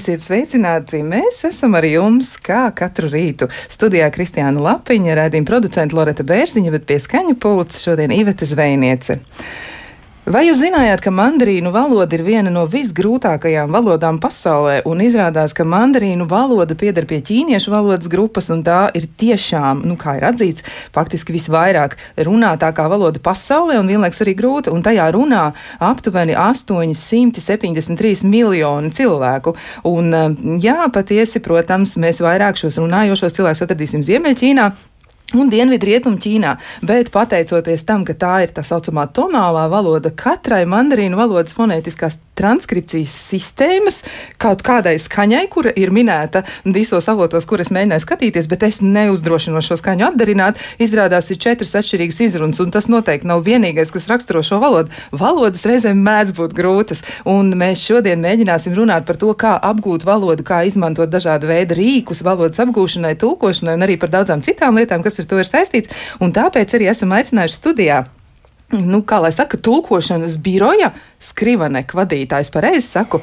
Esiet sveicināti! Mēs esam ar jums kā katru rītu. Studijā Kristiāna Lapiņa, rādījuma producenta Loreta Bērziņa, bet pie skaņu pults šodien Iveta Zvejniece. Vai jūs zinājāt, ka mandarīnu valoda ir viena no visgrūtākajām valodām pasaulē, un izrādās, ka mandarīnu valoda pieder pie ķīniešu valodas grupas, un tā ir tiešām, nu, kā ir atzīts, faktiski visvairāk runātākā valoda pasaulē, un vienlaiks arī grūta, un tajā runā aptuveni 873 miljoni cilvēku. Un, jā, patiesi, protams, mēs vairāk šos runājošos cilvēkus atradīsim Ziemeļķīnā, un Dienvidrietumu Ķīnā, bet pateicoties tam, ka tā ir tā saucamā tonālā valoda, katrai mandarīnu valodas fonētiskās transkripcijas sistēmas kaut kādai skaņai, kura ir minēta visos avotos, kuras mēģināju skatīties, bet es neuzdrošinos šo skaņu apdarināt, izrādās ir četras atšķirīgas izrunas, un tas noteikti nav vienīgais, kas raksturo šo valodu. Valodas reizēm mēdz būt grūtas, un mēs šodien mēģināsim runāt par to, kā apgūt valodu, kā izmantot dažādu veidu rīkus valodas apgūšanai, tulkošanai un arī par daudzām citām lietām, kas ar to ir saistīts, un tāpēc arī esam aicinājuši studijā nu, kā lai saka, tulkošanas biroja skrivanek vadītājs, pareizi saku.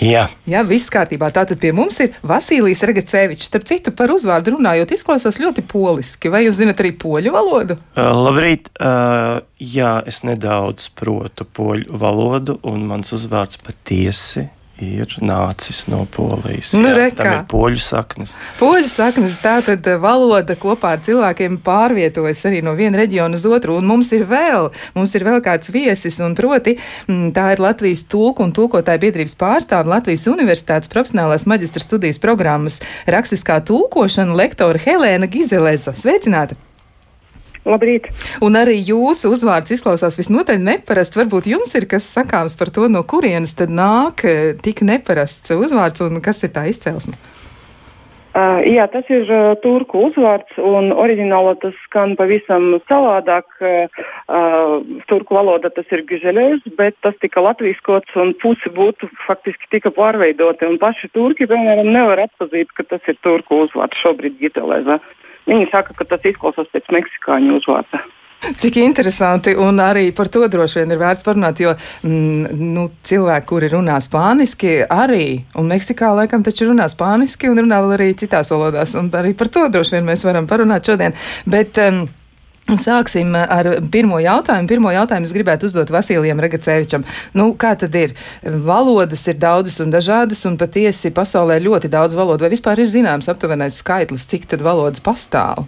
Jā. Jā, viss kārtībā. Tātad pie mums ir Vasilijs Regacevičs. Starp citu, par uzvārdu runājot, izklausās ļoti poliski. Vai jūs zinat arī poļu valodu? Uh, labrīt! Uh, jā, es nedaudz protu poļu valodu, un mans uzvārds patiesi ir nācis no polijas. Nu, jā, tā ir poļu saknes. Poļu saknes, tā tad eh, valoda kopā ar cilvēkiem pārvietojas arī no viena reģiona uz otru, un mums ir vēl, mums ir vēl kāds viesis, un proti mm, tā ir Latvijas tulku un tulkotāju biedrības pārstāve Latvijas Universitātes profesionālās maģistra studijas programmas rakstiskā tulkošana lektore Helēna Gizeleza. Sveicināta! Labrīt! Un arī jūsu uzvārds izklausās visnotaļ neparasts. Varbūt jums ir kas sakāms par to, no kurienes tad nāk eh, tik neparasts uzvārds un kas ir tā izcelsme? Uh, jā, tas ir uh, turku uzvārds, un oriģinālā tas skan pavisam savādāk. Uh, turku valoda tas ir giželēs, bet tas tika latviskots, un pusi būtu faktiski tika pārveidoti. Un paši turki, piemēram, nevar atzīt, ka tas ir turku uzvārds šobrīd Gitelēzā. Viņi saka, ka tas izklausās pēc meksikāņu uzvārda. Cik interesanti, un arī par to droši vien ir vērts parunāt, jo mm, nu, cilvēki, kuri runā spāniski, arī, un Meksikā laikam taču runā spāniski un runā vēl arī citās valodās, un arī par to droši vien mēs varam parunāt šodien. Bet, um, Sāksim ar pirmo jautājumu. Pirmo jautājumu es gribētu uzdot Vasilijam Regacevičam. Nu, kā tad ir? Valodas ir daudzas un dažādas, un patiesi pasaulē ļoti daudz valodu. Vai vispār ir zināms aptuvenais skaitlis, cik tad valodas pastāv?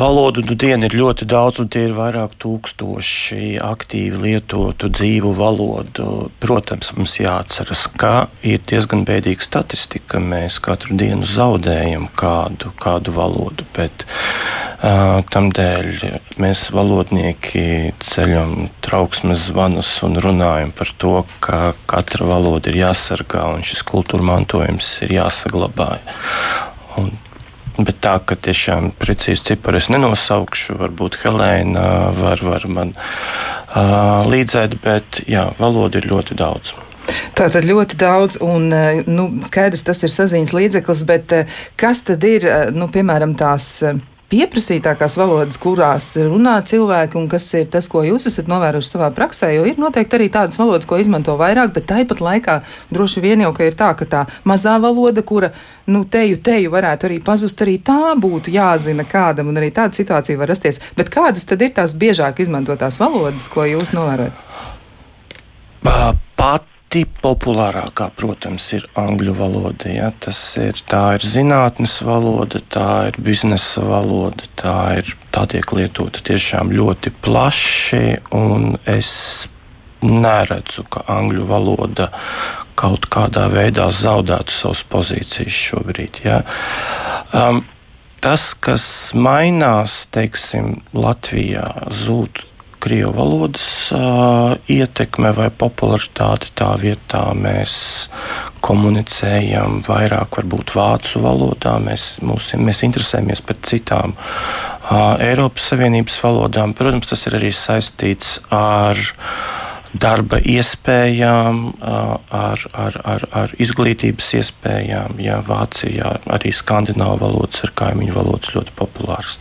Valodu nu dienu ir ļoti daudz, un tie ir vairāk tūkstoši aktīvi lietotu dzīvu valodu. Protams, mums jāatceras, ka ir diezgan bēdīga statistika. Mēs katru dienu zaudējam kādu, kādu valodu, bet uh, tam dēļ mēs valodnieki ceļam trauksmes zvanus un runājam par to, ka katra valoda ir jāsargā un šis kultūra mantojums ir jāsaglabā. Un Bet tā, ka tiešām precīzi cipari es nenosaukšu, varbūt Helēna var, var man uh, līdzēt, bet jā, valoda ir ļoti daudz. Tā tad ļoti daudz, un nu, skaidrs, tas ir saziņas līdzeklis, bet kas tad ir, nu, piemēram, tās pieprasītākās valodas, kurās runā cilvēki, un kas ir tas, ko jūs esat novērojuši savā praksē, jo ir noteikti arī tādas valodas, ko izmanto vairāk, bet tāpat laikā droši vien jau ir tā, ka tā mazā valoda, kura nu, teju, teju varētu arī pazust, arī tā būtu jāzina kādam, un arī tāda situācija var rasties. Bet kādas tad ir tās biežāk izmantotās valodas, ko jūs novērojat? Pat Pati populārākā, protams, ir angļu valoda. Ja? Tas ir, tā ir zinātnes valoda, tā ir biznesa valoda, tā, ir, tā tiek lietota tiešām ļoti plaši. Es neredzu, ka angļu valoda kaut kādā veidā zaudētu savas pozīcijas šobrīd. Ja? Um, tas, kas mainās, teiksim, Latvijā, zūd krievu valodas uh, ietekme vai popularitāte. Tā vietā mēs komunicējam vairāk varbūt vācu valodā, mēs, mūs, mēs interesējamies par citām uh, Eiropas Savienības valodām. Protams, tas ir arī saistīts ar darba iespējām, ar, ar, ar, ar izglītības iespējām. Ja Vācijā arī skandināvu valodas ir kaimiņu valodas ļoti populāras.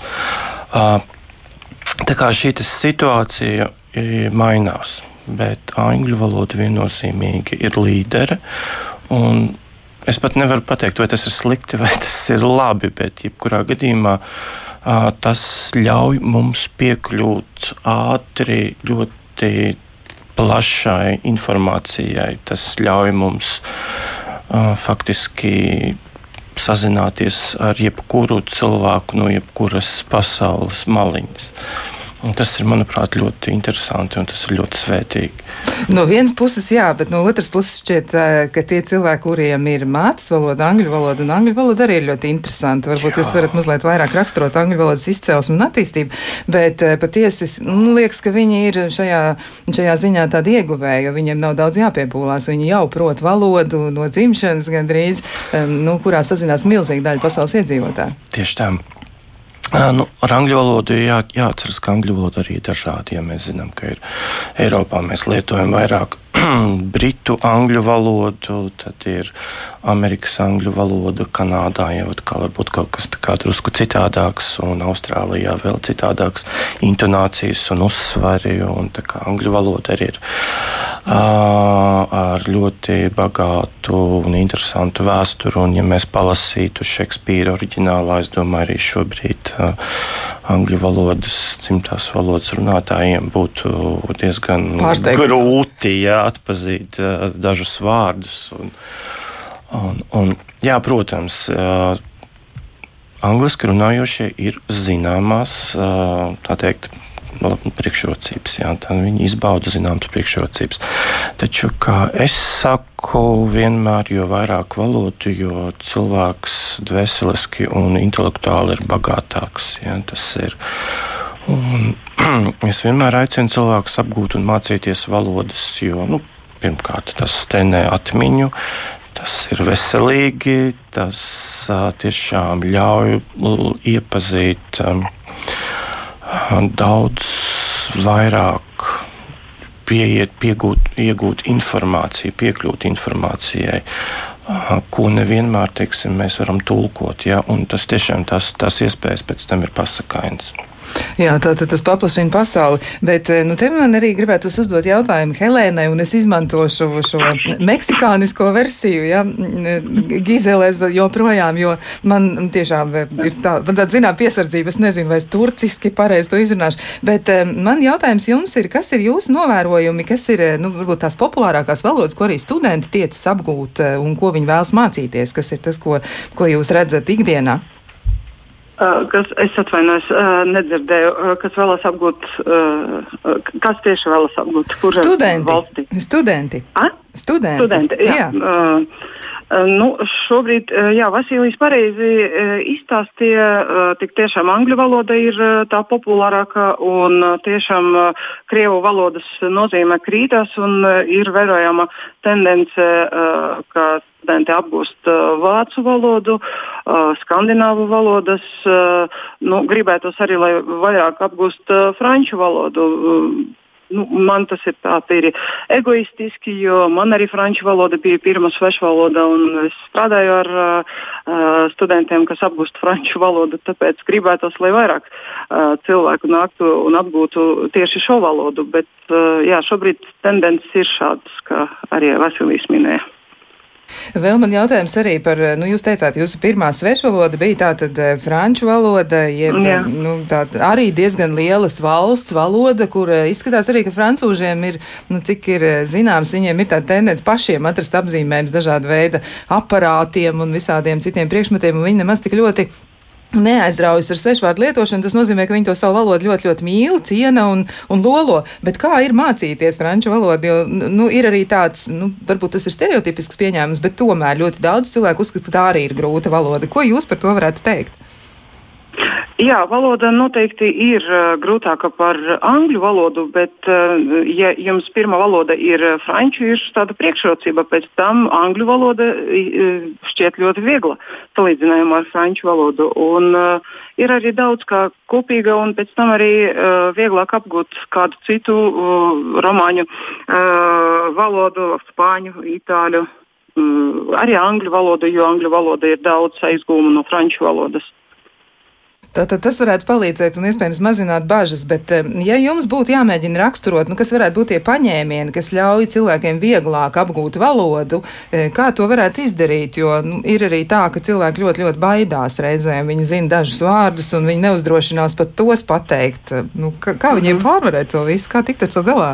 Tā kā šī situācija e, mainās. bet angļu valoda viennozīmīgi ir līdere. Es pat nevaru pateikt, vai tas ir slikti vai tas ir labi, bet jebkurā gadījumā tas ļauj mums piekļūt ātri, ļoti plašai informācijai. Tas ļauj mums faktiski sazināties ar jebkuru cilvēku no jebkuras pasaules maliņas. Un tas ir, manuprāt, ļoti interesanti un tas ir ļoti svētīgi. No vienas puses, jā, bet no otras puses šķiet, ka tie cilvēki, kuriem ir mātes valoda, angļu valoda, un angļu valoda arī ir ļoti interesanti. Varbūt jā. jūs varat mazliet vairāk raksturot angļu valodas izcelsmu un attīstību, bet patiesi, nu, liekas, ka viņi ir šajā, šajā ziņā tādi ieguvēji, jo viņiem nav daudz jāpiepūlās. Viņi jau prot valodu no dzimšanas gandrīz, nu, kurā sazinās milzīga daļa pasaules iedzīvotāju. Tieši tā. Nu, ar angļu valodu jā, jāatceras, ka angļu valoda arī ir dažāda. Ja mēs zinām, ka ir Eiropā mēs lietojam vairāk britu angļu valodu, tad ir Amerikas angļu valoda, Kanādā jau atkal varbūt kaut kas drusku citādāks, un Austrālijā vēl citādāks intonācijas un uzsvari. Un angļu valoda arī ir uh, ar ļoti bagātu un interesantu vēsturi. Un, ja mēs palasītu Šekspīra oriģinālā, es domāju, arī šobrīd uh, angļu valodas, dzimtās valodas runātājiem būtu diezgan Pārsteigt. grūti jā, atpazīt dažus vārdus. Un, Un, un, jā, protams, angliski runājošie ir zināmās teikt, priekšrocības. Jā, viņi izbauda zināmas priekšrocības. Taču, kā es saku, vienmēr jo vairāk valodu, jo cilvēks dvēseliski un intelektuāli ir bagātāks. Jā, tas ir. Un, es vienmēr aicinu cilvēkus apgūt un mācīties valodas, jo nu, pirmkārt tas trenē atmiņu, Tas ir veselīgi, tas uh, tiešām ļauj iepazīt um, daudz vairāk, pieiet, piegūt, iegūt informāciju, piekļūt informācijai. Ko nevienmēr teiksim, mēs varam tulkot. Ja? Tas tiešām tās, tās iespējas pēc tam ir pasakainas. Jā, tā tad tas paplašina pasauli. Bet eh, nu, te man arī gribētu uzdot jautājumu Helēnai, un es izmantošu šo meksikānisko versiju, ja, Gizelēs joprojām, jo man tiešām ir tā, man tāda zinām piesardzība, es nezinu, vai es turciski pareizi to izrunāšu, bet eh, man jautājums jums ir, kas ir jūsu novērojumi, kas ir, eh, nu, varbūt tās populārākās valodas, ko arī studenti tiecas apgūt un ko viņi vēlas mācīties, kas ir tas, ko, ko jūs redzat ikdienā? Uh, kas, es atvainojos, uh, nedzirdēju, uh, kas vēlas apgūt, kas tieši vēlas apgūt, kurā valstī? Studenti. A? Studenti. Studenti jā. jā. Nu, šobrīd, jā, Vasilijs pareizi izstāstīja, tik tiešām angļu valoda ir tā populārākā un tiešām krievu valodas nozīme krītās un ir vērojama tendence, ka studenti apgūst vācu valodu, skandināvu valodas, nu, gribētos arī, lai vairāk apgūst franču valodu Nu, man tas ir tā tīri egoistiski, jo man arī franču valoda bija pirmā svešvaloda, un es strādāju ar uh, studentiem, kas apgūst franču valodu. Tāpēc gribētos, lai vairāk uh, cilvēku nāktu un apgūtu tieši šo valodu. Bet uh, jā, šobrīd tendences ir šādas, kā arī Vasilijs minēja. Vēl man jautājums arī par, nu, jūs teicāt, jūsu pirmā svešvaloda bija tā tad eh, franču valoda, jeb, Jā. nu, tā arī diezgan lielas valsts valoda, kur eh, izskatās arī, ka francūžiem ir, nu, cik ir eh, zināms, viņiem ir tā tendence pašiem atrast apzīmējums dažāda veida aparātiem un visādiem citiem priekšmetiem, un viņi nemaz tik ļoti neaizraujas ar svešvārdu lietošanu, tas nozīmē, ka viņi to savu valodu ļoti, ļoti mīl, ciena un, un lolo. Bet kā ir mācīties franču valodu? Jo nu, ir arī tāds, nu, varbūt tas ir stereotipisks pieņēmums, bet tomēr ļoti daudz cilvēku uzskata, ka tā arī ir grūta valoda. Ko jūs par to varētu teikt? Jā, valoda noteikti ir uh, grūtāka par angļu valodu, bet, uh, ja jums pirmā valoda ir franču, ir tāda priekšrocība. Pēc tam angļu valoda uh, šķiet ļoti viegla salīdzinājumā ar franču valodu. Un, uh, ir arī daudz kā kopīga, un pēc tam arī uh, vieglāk apgūt kādu citu uh, romāņu uh, valodu, spāņu, itāļu. Uh, arī angļu valodu, jo angļu valoda ir daudz aizgūmu no franču valodas. Tātad tas varētu palīdzēt un iespējams mazināt bažas, bet eh, ja jums būtu jāmēģina raksturot, nu, kas varētu būt tie paņēmieni, kas ļauj cilvēkiem vieglāk apgūt valodu, eh, kā to varētu izdarīt, jo nu, ir arī tā, ka cilvēki ļoti, ļoti baidās reizēm, viņi zina dažus vārdus un viņi neuzdrošinās pat tos pateikt. Nu, kā, kā viņiem -hmm. pārvarēt to visu, kā tikt ar to galā?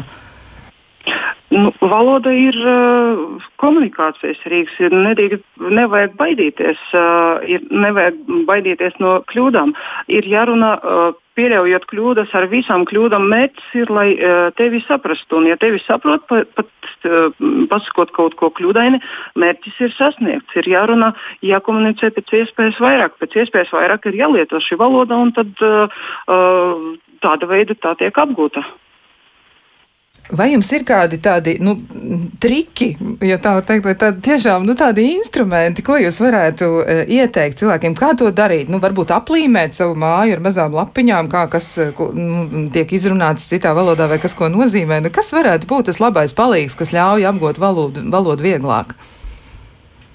Nu, valoda ir uh, komunikācijas rīks. Ir nedīgi, nevajag baidīties, uh, ir, nevajag baidīties no kļūdām. Ir jārunā, uh, pieļaujot kļūdas, ar visām kļūdām mērķis ir, lai uh, tevi saprastu. Un, ja tevi saprot, pat, pat uh, pasakot kaut ko kļūdaini, mērķis ir sasniegts. Ir jārunā, jākomunicē pēc iespējas vairāk. Pēc iespējas vairāk ir jālieto šī valoda, un tad uh, uh, tāda veida tā tiek apgūta. Vai jums ir kādi tādi nu, triki, ja tā var teikt, vai tādi tiešām nu, tādi instrumenti, ko jūs varētu uh, ieteikt cilvēkiem, kā to darīt? Nu, varbūt aplīmēt savu māju ar mazām lapiņām, kā kas e, ko, nu, tiek izrunāts citā valodā, vai kas ko nozīmē. Nu, kas varētu būt tas labais palīgs, kas ļauj apgūt valodu, valodu vieglāk? Uh,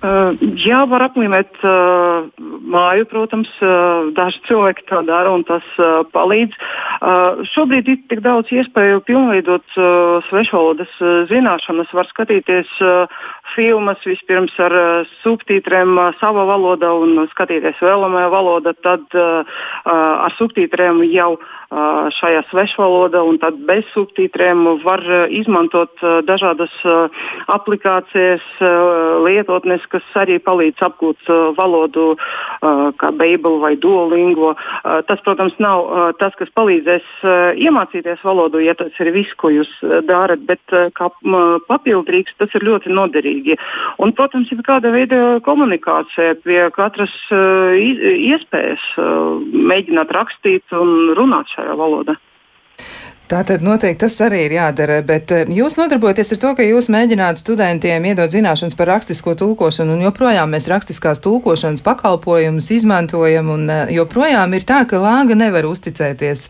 jā, var aplīmēt uh, māju, protams, uh, daži cilvēki to dara un tas uh, palīdz. Uh, šobrīd ir tik daudz iespēju pilnveidot uh, svešvalodas uh, zināšanas. Var skatīties uh, filmas vispirms ar uh, subtītriem uh, savā valodā un skatīties vēlamajā valodā, tad uh, uh, ar subtītriem jau uh, šajā svešvalodā, un tad bez subtītriem var izmantot dažādas aplikācijas, lietotnes, kas arī palīdz apgūt valodu, kā Babel vai Duolingo. Tas, protams, nav tas, kas palīdzēs iemācīties valodu, ja tas ir viss, ko jūs darat, bet kā papildrīgs tas ir ļoti noderīgi. Un, protams, ir kāda veida komunikācija pie katras iespējas mēģināt rakstīt un runāt šajā valodā. Tātad noteikti tas arī ir jādara, bet eh, jūs nodarbojaties ar to, ka jūs mēģināt studentiem iedot zināšanas par rakstisko tulkošanu, un joprojām mēs rakstiskās tulkošanas pakalpojumus izmantojam, un eh, joprojām ir tā, ka lāga nevar uzticēties,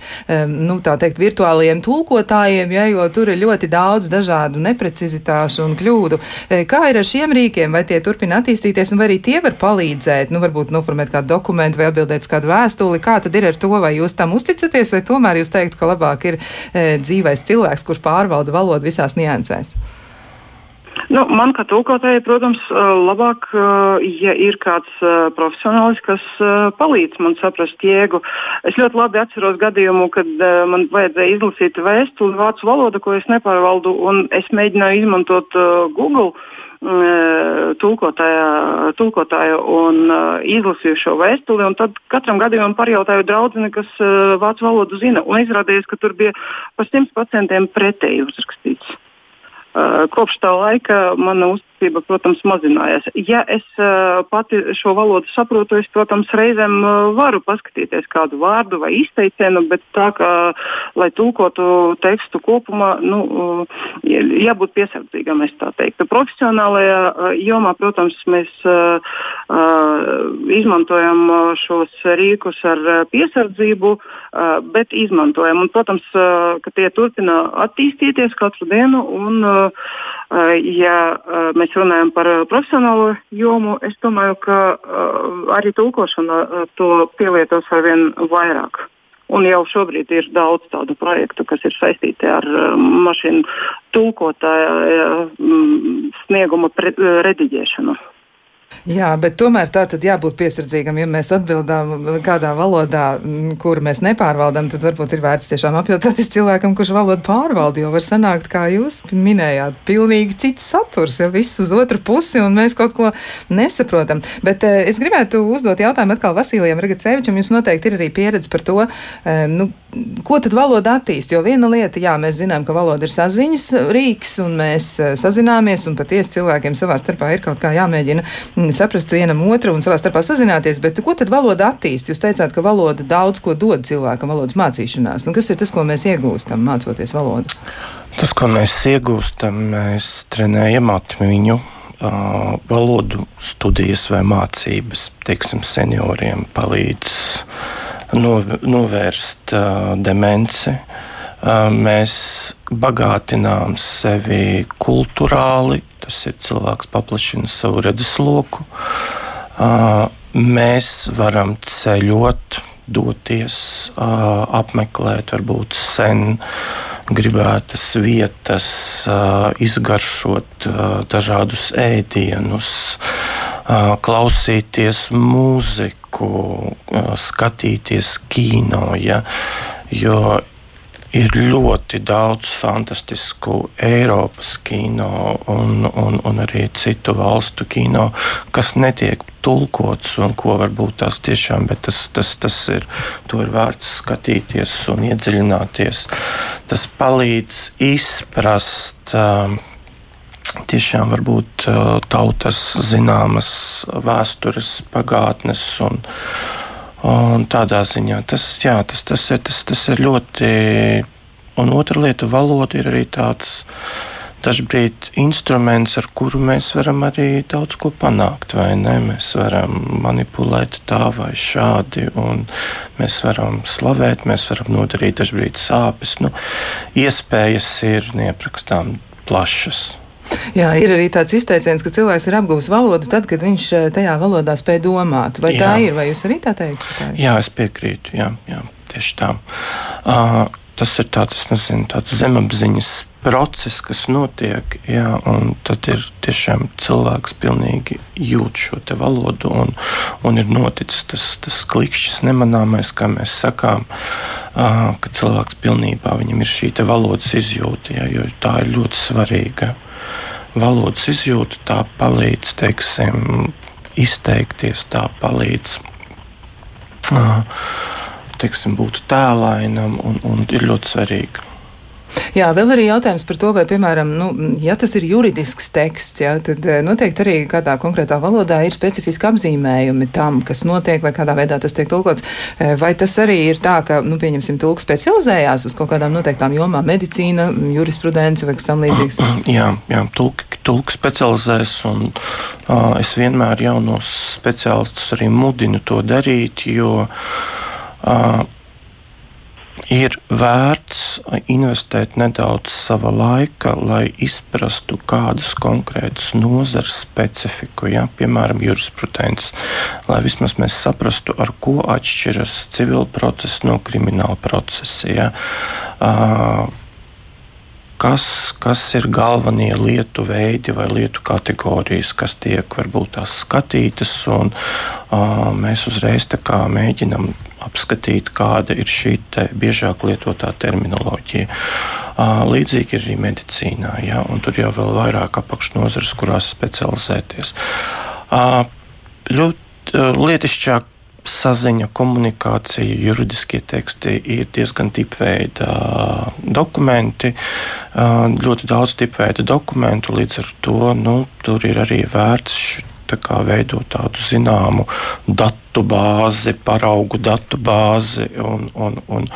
nu, tā teikt, virtuālajiem tulkotājiem, ja, jo tur ir ļoti daudz dažādu neprecizitāšu un kļūdu. Eh, kā ir ar šiem rīkiem, vai tie turpina attīstīties, un vai arī tie var palīdzēt, nu, varbūt noformēt kādu dokumentu vai atbildēt uz kādu vēstuli, kā tad ir ar to, vai jūs tam uzticaties, vai tomēr jūs teikt, ka labāk ir dzīvais cilvēks, kurš pārvalda valodu visās niansēs? Nu, man kā tulkotājai, protams, e, labāk, e, ja ir kāds profesionālis, kas palīdz man saprast jēgu. Es ļoti labi atceros gadījumu, kad man vajadzēja izlasīt vēstuli vācu valodu, ko es nepārvaldu, un es mēģināju izmantot Google tulkotāja, tulkotāja un uh, izlasīju šo vēstuli. Tad katram gadījumam parjautāju draudzeni, kas uh, vācu valodu zina. Izrādījās, ka tur bija par 100% pretēji uzrakstīts. Uh, kopš tā laika mana uz, attīstība, protams, mazinājās. Ja es uh, pati šo valodu saprotu, es, protams, reizēm uh, varu paskatīties kādu vārdu vai izteicienu, bet tā kā, lai tulkotu tekstu kopumā, nu, uh, jābūt piesardzīgam, es tā teiktu. Profesionālajā uh, jomā, protams, mēs uh, uh, izmantojam šos rīkus ar piesardzību, uh, bet izmantojam. Un, protams, uh, ka tie turpina attīstīties katru dienu. Un, uh, ja mēs mēs runājam par uh, profesionālo jomu, es domāju, ka uh, arī tulkošana uh, to pielietos ar vien vairāk. Un jau šobrīd ir daudz tādu projektu, kas ir saistīti ar mašīnu tulkotāju snieguma rediģēšanu. Jā, bet tomēr tā tad jābūt piesardzīgam. Ja mēs atbildām kādā valodā, kuru mēs nepārvaldām, tad varbūt ir vērts tiešām apjautāties cilvēkam, kurš valodu pārvalda. Jo var sanākt, kā jūs minējāt, pilnīgi cits saturs, ja viss uz otru pusi, un mēs kaut ko nesaprotam. Bet eh, es gribētu uzdot jautājumu atkal Vasilijam Ragacevičam. Jums noteikti ir arī pieredze par to, eh, nu, ko tad valoda attīst? Jo viena lieta, jā, mēs zinām, ka valoda ir saziņas rīks, un mēs eh, sazināmies, un patiesi cilvēkiem savā starpā ir kaut kā jāmēģina saprast vienam otru un savā starpā sazināties, bet ko tad valoda attīst? Jūs teicāt, ka valoda daudz ko dod cilvēkam, valodas mācīšanās. Nu, kas ir tas, ko mēs iegūstam mācoties valodu? Tas, ko mēs iegūstam, mēs trenējam atmiņu. Uh, valodu studijas vai mācības, teiksim, senioriem palīdz no, novērst uh, demenci. Uh, mēs bagātinām sevi kultūrāli, tas ir cilvēks paplašina savu redzesloku. Mēs varam ceļot doties, apmeklēt varbūt sen gribētas vietas, izgaršot dažādus ēdienus, klausīties mūziku, skatīties kino. Ja? Jo ir ļoti daudz fantastisku Eiropas kino un, un, un arī citu valstu kino, kas netiek tulkots un ko varbūt tās tiešām, bet tas, tas, tas ir, to ir vērts skatīties un iedziļināties. Tas palīdz izprast. Um, Tiešām varbūt uh, tautas zināmas vēstures, pagātnes un, uh, Un tādā ziņā tas, jā, tas, tas, ir, tas, tas ir ļoti. Un otra lieta, valoda ir arī tāds dažkārt instruments, ar kuru mēs varam arī daudz ko panākt. Mēs varam manipulēt tā vai šādi, un mēs varam slavēt, mēs varam nodarīt dažkārt sāpes. Nu, iespējas ir neaprakstām plašas. Jā, ir arī tāds izteiciens, ka cilvēks ir apgūlis valodu tad, kad viņš eh, tajā valodā spēj domāt. Vai jā. tā ir, vai jūs arī tā teikt? Jā, es piekrītu. Jā, jā tieši tā. Uh, tas ir tāds, nezinu, tāds zemapziņas process, kas notiek, jā, un tad ir tiešām cilvēks pilnīgi jūt šo valodu, un, un ir noticis tas, tas klikšķis nemanāmais, kā mēs sakām, uh, ka cilvēks pilnībā viņam ir šī valodas izjūta, jā, jo tā ir ļoti svarīga valodas izjūta, tā palīdz teiksim, izteikties, tā palīdz teiksim, būt tēlainam un, un ir ļoti svarīga. Jā, vēl arī jautājums par to, vai, piemēram, nu, ja tas ir juridisks teksts, jā, tad eh, noteikti arī kādā konkrētā valodā ir specifiski apzīmējumi tam, kas notiek, vai kādā veidā tas tiek tulkots. Eh, vai tas arī ir tā, ka, nu, pieņemsim, tulks specializējās uz kaut kādām noteiktām jomām - medicīna, jurisprudence vai kas tam līdzīgs? Jā, jā tulki, tulki specializēs, un uh, es vienmēr jaunos speciālistus arī mudinu to darīt, jo uh, ir vērts investēt nedaudz sava laika, lai izprastu kādas konkrētas nozares specifiku, ja? piemēram, jurisprudence, lai vismaz mēs saprastu, ar ko atšķiras civila procesa no krimināla procesa. Ja? Uh, kas, kas ir galvenie lietu veidi vai lietu kategorijas, kas tiek varbūt tās skatītas, un uh, mēs uzreiz mēģinam apskatīt, kāda ir šī biežāk lietotā terminoloģija. Uh, līdzīgi ir arī medicīnā, ja, un tur jau vēl vairāk apakšnozares, kurās specializēties. Uh, ļoti lietišķāk saziņa, komunikācija, juridiskie teksti ir diezgan tipveida dokumenti, ļoti daudz tipveida dokumentu. Līdz ar to nu, tur ir arī vērts kā, veidot tādu zināmu datu bāzi, paraugu datu bāzi un, un, un,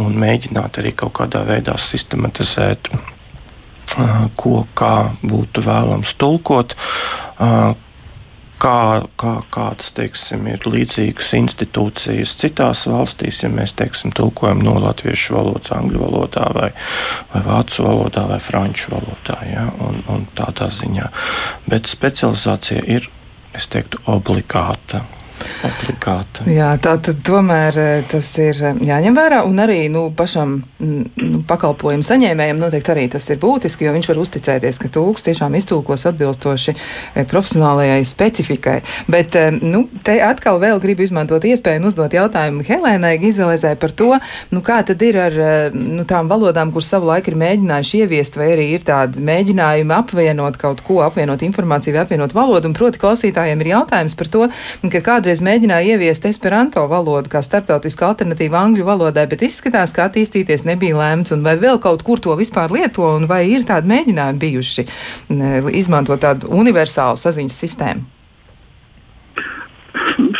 un mēģināt arī kaut kādā veidā sistematizēt, ko kā būtu vēlams tulkot kā, kā, kādas teiksim, ir līdzīgas institūcijas citās valstīs, ja mēs teiksim, tulkojam no latviešu valodas, angļu valodā, vai, vai vācu valodā, vai franču valodā. Ja, un, un tādā ziņā. Bet specializācija ir, es teiktu, obligāta obligāti. Jā, tā tad tomēr eh, tas ir eh, jāņem vērā, un arī nu, pašam nu, pakalpojumu saņēmējam noteikti arī tas ir būtiski, jo viņš var uzticēties, ka tūks tiešām iztulkos atbilstoši eh, profesionālajai specifikai. Bet, nu, te atkal vēl gribu izmantot iespēju un uzdot jautājumu Helēnai Gizelezē par to, nu, kā tad ir ar nu, tām valodām, kuras savu laiku ir mēģinājuši ieviest, vai arī ir tādi mēģinājumi apvienot kaut ko, apvienot informāciju vai apvienot valodu, un proti klausītājiem ir jautājums par to, ka kādreiz kādreiz mēģināja ieviest esperanto valodu kā starptautisku alternatīvu angļu valodai, bet izskatās, ka attīstīties nebija lēmts, un vai vēl kaut kur to vispār lieto, un vai ir tādi mēģinājumi bijuši izmantot tādu universālu saziņas sistēmu?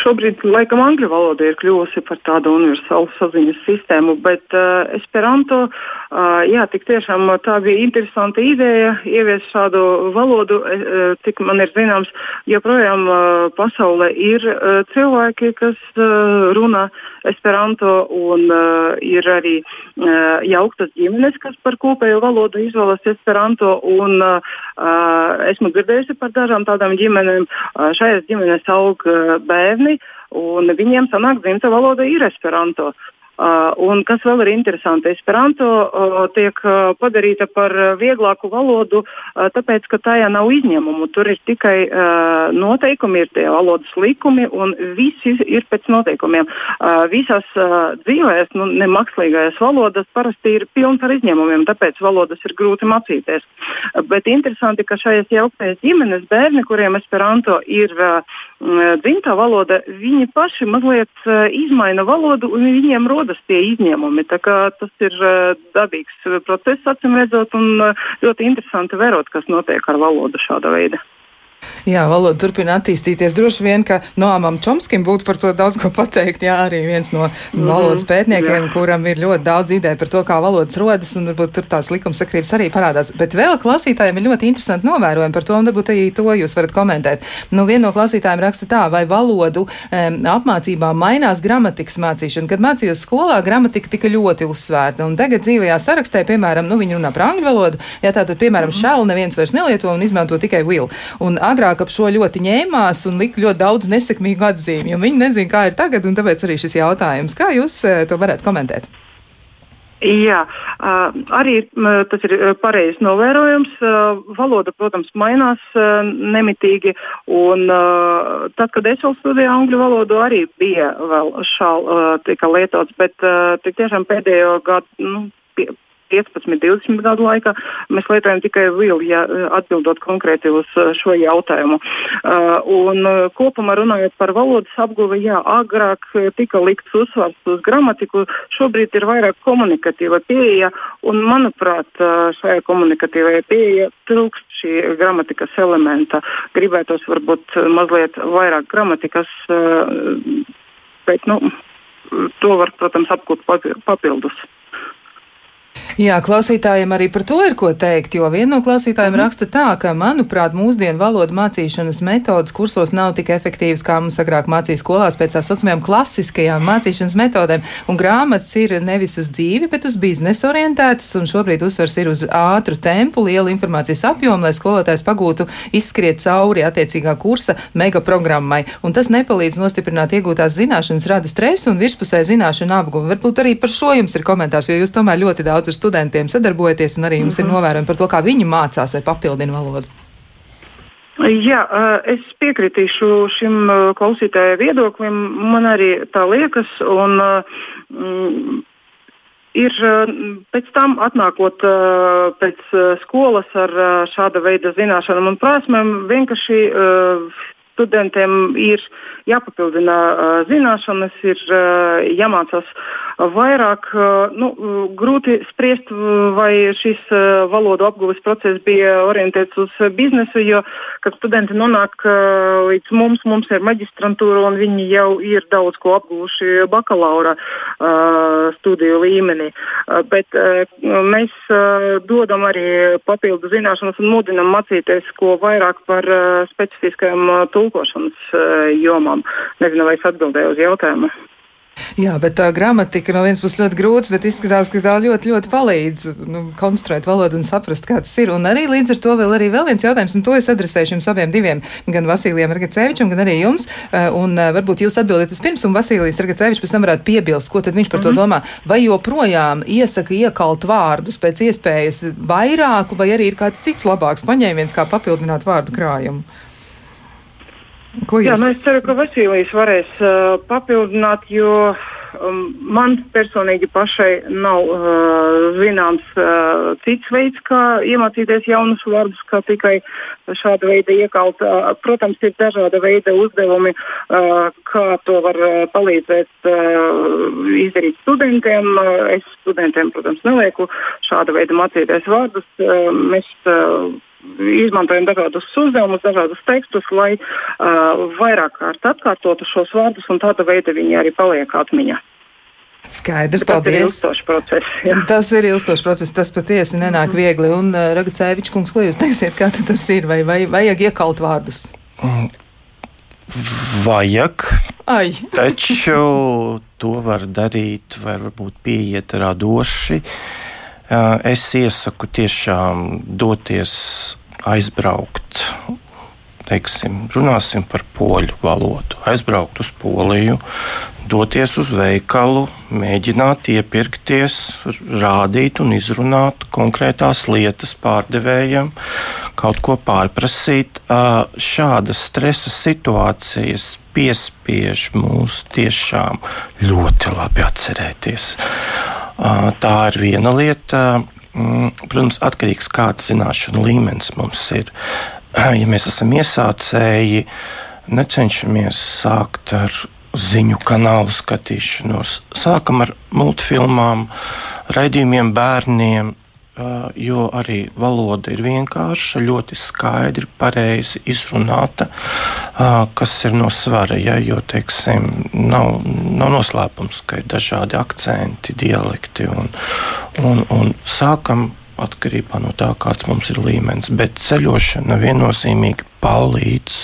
Šobrīd laikam angļu valoda ir kļuvusi par tādu universālu saziņas sistēmu, bet uh, esperanto Uh, jā, tik tiešām tā bija interesanta ideja ieviest šādu valodu. Uh, cik man ir zināms, joprojām uh, pasaulē ir uh, cilvēki, kas uh, runā esperanto, un uh, ir arī uh, jauktas ģimenes, kas par kopējo valodu izvēlas esperanto. Un, uh, esmu dzirdējusi par dažām tādām ģimenēm. Uh, šajās ģimenēs aug uh, bērni, un viņiem sanāk dzimta valoda ir esperanto. Uh, un kas vēl ir interesanti, Esperanto uh, tiek uh, padarīta par vieglāku valodu, tāpēc, ka tajā nav izņēmumu. Tur ir tikai noteikumi, ir tie valodas likumi, un viss ir pēc noteikumiem. Visās dzīvēs, nu, nemākslīgajās valodas parasti ir pilns ar izņēmumiem, tāpēc valodas ir grūti mācīties. Bet interesanti, ka šajās jauktajās ģimenes bērni, kuriem Esperanto ir dzimtā valoda, viņi paši mazliet izmaina valodu un viņiem rodas rodas tie izņēmumi. Tas ir uh, dabīgs process, acīm redzot, un uh, ļoti interesanti vērot, kas notiek ar valodu šāda veida. Jā, valoda turpina attīstīties. Droši vien, ka Noamam Čomskim būtu par to daudz ko pateikt. Jā, arī viens no -hmm. valodas pētniekiem, jā. kuram ir ļoti daudz ideju par to, kā valodas rodas, un varbūt tur tās likumsakrības arī parādās. Bet vēl klausītājiem ir ļoti interesanti novērojumi par to, un varbūt arī to jūs varat komentēt. Nu, viena no klausītājiem raksta tā, vai valodu um, apmācībā mainās gramatikas mācīšana. Kad mācījos skolā, gramatika tika ļoti uzsvērta, un tagad dzīvajā sarakstē, piemēram, nu, viņi runā par angļu valodu, ja tātad, piemēram, -hmm. shall neviens vairs nelieto un izmanto tikai will. Un agrāk ap šo ļoti ņēmās un lika ļoti daudz nesekmīgu atzīmi, jo viņi nezina, kā ir tagad, un tāpēc arī šis jautājums. Kā jūs eh, to varētu komentēt? Jā, uh, arī tas ir pareizs novērojums. Valoda, protams, mainās nemitīgi. Un, tad, kad es vēl studēju angļu valodu, arī bija vēl šādi lietots, bet tiešām pēdējo gadu. Nu, 15, 20 gadu laikā. Mēs lietojam tikai vielu, ja atbildot konkrēti uz uh, šo jautājumu. Uh, un uh, kopumā runājot par valodas apguvi, jā, agrāk tika likts uzsvars uz gramatiku, šobrīd ir vairāk komunikatīva pieeja, un manuprāt, šajā komunikatīvajā pieeja trūkst šī gramatikas elementa. Gribētos varbūt mazliet vairāk gramatikas, bet, nu, to var, protams, apgūt papildus. Jā, klausītājiem arī par to ir ko teikt, jo viena no klausītājiem mm. raksta tā, ka, manuprāt, mūsdienu valodu mācīšanas metodas kursos nav tik efektīvas, kā mums agrāk mācīja skolās pēc tā saucamajām klasiskajām mācīšanas metodēm, un grāmatas ir nevis uz dzīvi, bet uz biznesa orientētas, un šobrīd uzsvers ir uz ātru tempu, lielu informācijas apjomu, lai skolotājs pagūtu izskriet cauri attiecīgā kursa megaprogrammai, un tas nepalīdz nostiprināt iegūtās zināšanas, rada stresu un virspusē zināšanu apguvu. Varbūt arī par šo jums ir komentārs, jo jūs tomēr ļoti daudz studiju studentiem sadarbojaties, un arī jums mm -hmm. ir mhm. novērojumi par to, kā viņi mācās vai papildina valodu. Jā, es piekritīšu šim klausītāja viedoklim. Man arī tā liekas. Un, mm, ir pēc tam atnākot pēc skolas ar šāda veida zināšanām un prasmēm, vienkārši studentiem ir jāpapildina zināšanas, ir jāmācās vairāk. Nu, grūti spriest, vai šis valodu apguves process bija orientēts uz biznesu, jo, kad studenti nonāk līdz mums, mums ir maģistrantūra un viņi jau ir daudz ko apguvuši bakalaura studiju līmenī. Bet mēs dodam arī papildu zināšanas un mudinam mācīties ko vairāk par specifiskajām tulkojumiem tulkošanas eh, jomām. Nezinu, vai es atbildēju uz jautājumu. Jā, bet tā gramatika no vienas puses ļoti grūts, bet izskatās, ka tā ļoti, ļoti palīdz nu, konstruēt valodu un saprast, kā tas ir. Un arī līdz ar to vēl, arī vēl viens jautājums, un to es adresēšu jums abiem diviem, gan Vasilijam Ragacevičam, gan arī jums. Eh, un eh, varbūt jūs atbildiet vispirms, un Vasilijs Ragacevičs pēc tam varētu piebilst, ko tad viņš par mm -hmm. to mhm. domā. Vai joprojām iesaka iekalt vārdus pēc iespējas vairāku, vai arī ir kāds cits labāks paņēmiens, kā papildināt vārdu krājumu? Ko jūs? Jā, mēs ceram, ka Vasilijs varēs uh, papildināt, jo um, man personīgi pašai nav uh, zināms uh, cits veids, kā iemācīties jaunus vārdus, kā tikai šāda veida iekalt. Uh, protams, ir dažāda veida uzdevumi, uh, kā to var uh, palīdzēt uh, izdarīt studentiem. Uh, es studentiem, protams, nelieku šāda veida mācīties vārdus. Uh, mēs, uh, izmantojam dažādus uzdevumus, dažādus tekstus, lai uh, vairāk kārt atkārtotu šos vārdus, un tāda veida viņi arī paliek atmiņā. Skaidrs, tas paldies. ir ilgstošs process. Jā. Tas ir ilgstošs process, tas patiesi nenāk viegli. Un, uh, Ragacēvičs kungs, ko jūs teiksiet, kā tas ir? Vai, vai vajag iekalt vārdus? Vajag, Ai, taču to var darīt, vai varbūt pieiet radoši. Uh, Es iesaku tiešām doties, aizbraukt. Teiksim, runāsim par poļu valodu. Aizbraukt uz Poliju, doties uz veikalu, mēģināt iepirkties, rādīt un izrunāt konkrētās lietas pārdevējam, kaut ko pārprasīt. Ā, Šādas stresa situācijas piespiež mūs tiešām ļoti labi atcerēties. Ā, Tā ir viena lieta. Mm, Protams, atkarīgs no kāds zināšanu līmenis mums ir. Ja mēs esam iesācēji, necenšamies sākt ar ziņu kanālu skatīšanos. Sākam ar multfilmām, raidījumiem bērniem, jo arī valoda ir vienkārša, ļoti skaidri, pareizi izrunāta, kas ir no svara. Ja, jo, teiksim, nav, nav noslēpums, ka ir dažādi akcenti, dialekti un, un, un sākam atkarībā no tā, kāds mums ir līmenis. Bet ceļošana viennozīmīgi palīdz.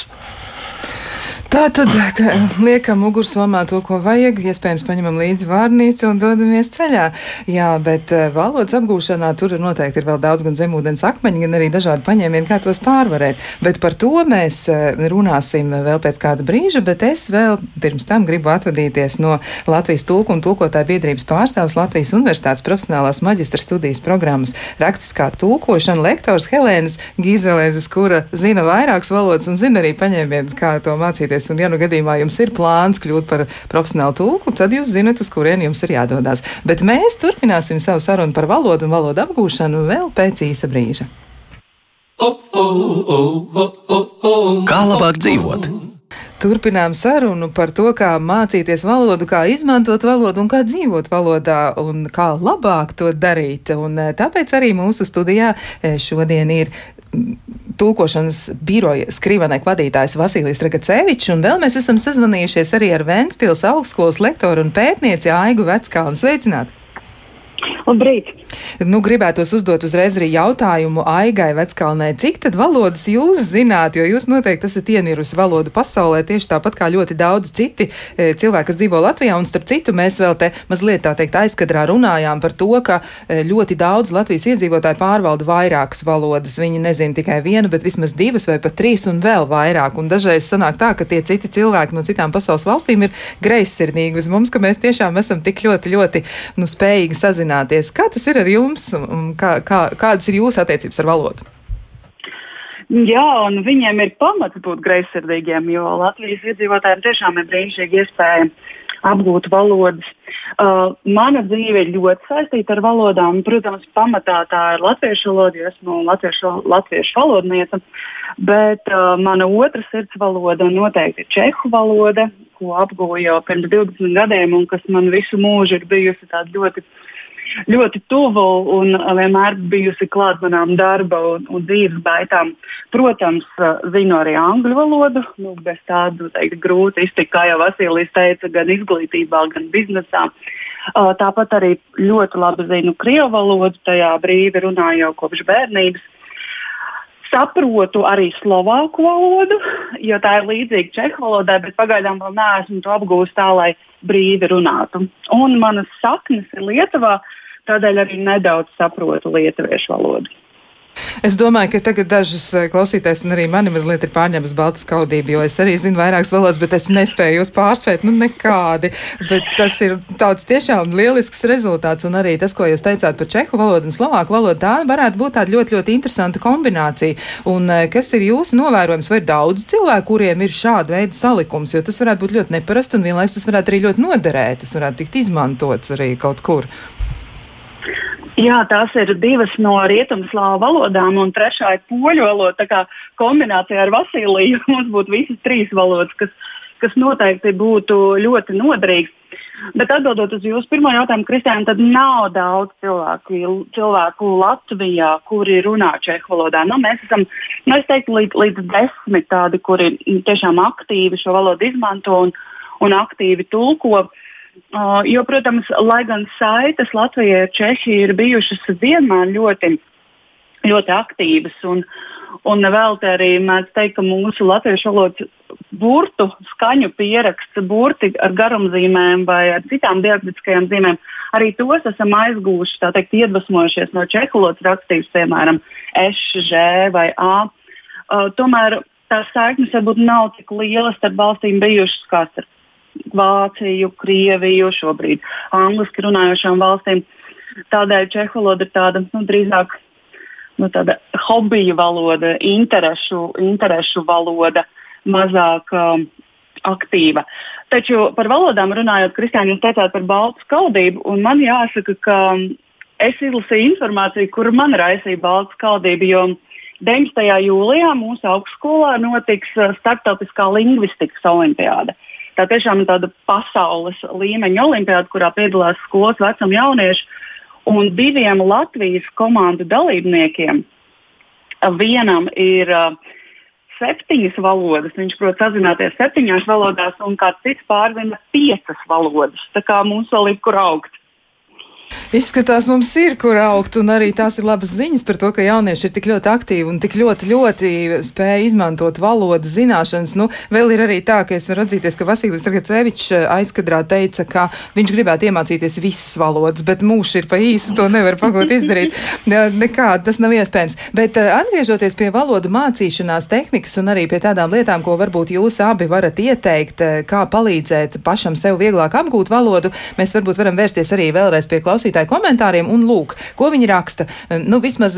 Tā tad ka liekam mugursomā to, ko vajag, iespējams, paņemam līdzi vārnīcu un dodamies ceļā. Jā, bet eh, valodas apgūšanā tur noteikti ir vēl daudz gan zemūdens akmeņi, gan arī dažādi paņēmieni, kā tos pārvarēt. Bet par to mēs eh, runāsim vēl pēc kāda brīža, bet es vēl pirms tam gribu atvadīties no Latvijas tulku un tulkotāju biedrības pārstāvs Latvijas Universitātes profesionālās maģistra studijas programmas rakstiskā tulkošana lektors Helēnas Gīzelēzes, kura zina vairākas valodas un zina arī paņēmienus, kā to mācīties. Un, ja nu gadījumā jums ir plāns kļūt par profesionālu tulku, tad jūs zinat, uz kurien jums ir jādodas. Bet mēs turpināsim savu sarunu par valodu un valodu apgūšanu vēl pēc īsa brīža. Kā labāk dzīvot? Turpinām sarunu par to, kā mācīties valodu, kā izmantot valodu un kā dzīvot valodā un kā labāk to darīt. Un eh, tāpēc arī mūsu studijā eh, šodien ir tulkošanas biroja skrivanek vadītājs Vasilijs Ragacevičs, un vēl mēs esam sazvanījušies arī ar Ventspils augstskolas lektoru un pētnieci Aigu Veckalnu. Sveicināti! Labrīt! Nu, gribētos uzdot uzreiz arī jautājumu Aigai Veckalnē, cik tad valodas jūs zināt, jo jūs noteikti esat ienirusi valodu pasaulē tieši tāpat kā ļoti daudz citi e, cilvēki, kas dzīvo Latvijā, un starp citu mēs vēl te mazliet tā teikt aizkadrā runājām par to, ka e, ļoti daudz Latvijas iedzīvotāji pārvalda vairākas valodas. Viņi nezina tikai vienu, bet vismaz divas vai pat trīs un vēl vairāk, un dažreiz sanāk tā, ka tie citi cilvēki no citām pasaules valstīm ir greizsirdīgi uz mums, ka mēs tiešām esam tik ļoti, ļoti, nu, spējīgi sazināties. Kā tas ir ar jums? un Kā, kā, kādas ir jūsu attiecības ar valodu? Jā, un viņiem ir pamats būt greizsirdīgiem, jo Latvijas iedzīvotājiem tiešām ir brīnišķīga iespēja apgūt valodas. Uh, mana dzīve ir ļoti saistīta ar valodām. Protams, pamatā tā ir latviešu valoda, jo esmu latviešu, latviešu valodniece, bet uh, mana otra sirds valoda noteikti ir čehu valoda, ko apgūju jau pirms 20 gadiem un kas man visu mūžu ir bijusi tāda ļoti ļoti tuvu un vienmēr bijusi klāt manām darba un, un dzīves gaitām. Protams, zinu arī angļu valodu, nu, bez tādu teikt, grūti iztikt, kā jau Vasilijs teica, gan izglītībā, gan biznesā. Tāpat arī ļoti labi zinu krievu valodu, tajā brīvi runāju jau kopš bērnības. Saprotu arī slovāku valodu, jo tā ir līdzīga čehu valodai, bet pagaidām vēl neesmu to apgūst tā, lai brīvi runātu. Un manas saknes ir Lietuvā, tādēļ arī nedaudz saprotu lietuviešu valodu. Es domāju, ka tagad dažas klausītājs un arī mani mazliet ir pārņēmis balta skaudība, jo es arī zinu vairākas valodas, bet es nespēju jūs pārspēt, nu nekādi. Bet tas ir tāds tiešām lielisks rezultāts, un arī tas, ko jūs teicāt par čehu valodu un slovāku valodu, tā varētu būt tāda ļoti, ļoti interesanta kombinācija. Un kas ir jūsu novērojums, vai ir daudz cilvēku, kuriem ir šāda veida salikums, jo tas varētu būt ļoti neparasts un vienlaikus tas varētu arī ļoti noderēt, tas varētu tikt izmantots arī kaut kur. Jā, tās ir divas no rietumslāvu valodām, un trešā ir poļu valoda. Tā kā kombinācijā ar Vasiliju mums būtu visas trīs valodas, kas, kas noteikti būtu ļoti noderīgas. Bet atbildot uz jūsu pirmo jautājumu, Kristiāna, tad nav daudz cilvēku, cilvēku Latvijā, kuri runā čehu valodā. Nu, mēs esam, nu, es teiktu, līdz, līdz desmit tādi, kuri tiešām aktīvi šo valodu izmanto un, un aktīvi tulko. Uh, jo, protams, lai gan saites Latvijai ar Čehiju ir bijušas vienmēr ļoti, ļoti aktīvas, un, un vēl te arī mēs teiktu, ka mūsu latviešu valodas burtu skaņu pieraksts, burti ar garumzīmēm vai ar citām diakritiskajām zīmēm, arī tos esam aizgūši, tā teikt, iedvesmojušies no čehu valodas rakstības, piemēram, Š, Ž vai A. Uh, tomēr tās saiknes varbūt nav tik lielas starp valstīm bijušas kā starp Vāciju, Krieviju, šobrīd angliski runājošām valstīm. Tādēļ čehu valoda ir tāda nu, drīzāk nu, tāda hobija valoda, interešu, interešu valoda, mazāk um, aktīva. Taču par valodām runājot, Kristiāna, jūs teicāt par baltu skaldību, un man jāsaka, ka es izlasīju informāciju, kur man raisīja baltu skaldību, jo 19. jūlijā mūsu augstskolā notiks uh, starptautiskā lingvistikas olimpiāda. Tā tiešām ir tāda pasaules līmeņa olimpiāda, kurā piedalās skolas vecuma jaunieši. Un diviem Latvijas komandu dalībniekiem vienam ir uh, septiņas valodas, viņš prot sazināties septiņās valodās, un kāds cits pārzina piecas valodas. Tā kā mums vēl ir kur augt. Izskatās, mums ir kur augt, un arī tās ir labas ziņas par to, ka jaunieši ir tik ļoti aktīvi un tik ļoti, ļoti spēj izmantot valodu zināšanas. Nu, vēl ir arī tā, ka es varu atzīties, ka Vasilijs Ragacevičs eh, aizkadrā teica, ka viņš gribētu iemācīties visas valodas, bet mūžs ir pa īsu, to nevar pagot izdarīt. Nekā, tas nav iespējams. Bet eh, atgriežoties pie valodu mācīšanās tehnikas un arī pie tādām lietām, ko varbūt jūs abi varat ieteikt, eh, kā palīdzēt pašam sev vieglāk apgūt valodu, mēs varbūt varam vērsties arī vēlreiz pie klausītājiem klausītāju komentāriem un lūk, ko viņi raksta. Nu, vismaz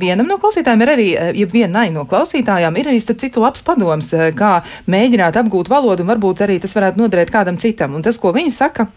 vienam no klausītājiem ir arī, eh, ja vienai no klausītājām ir arī starp citu labs padoms, eh, kā mēģināt apgūt valodu un varbūt arī tas varētu noderēt kādam citam. Un tas, ko viņi saka,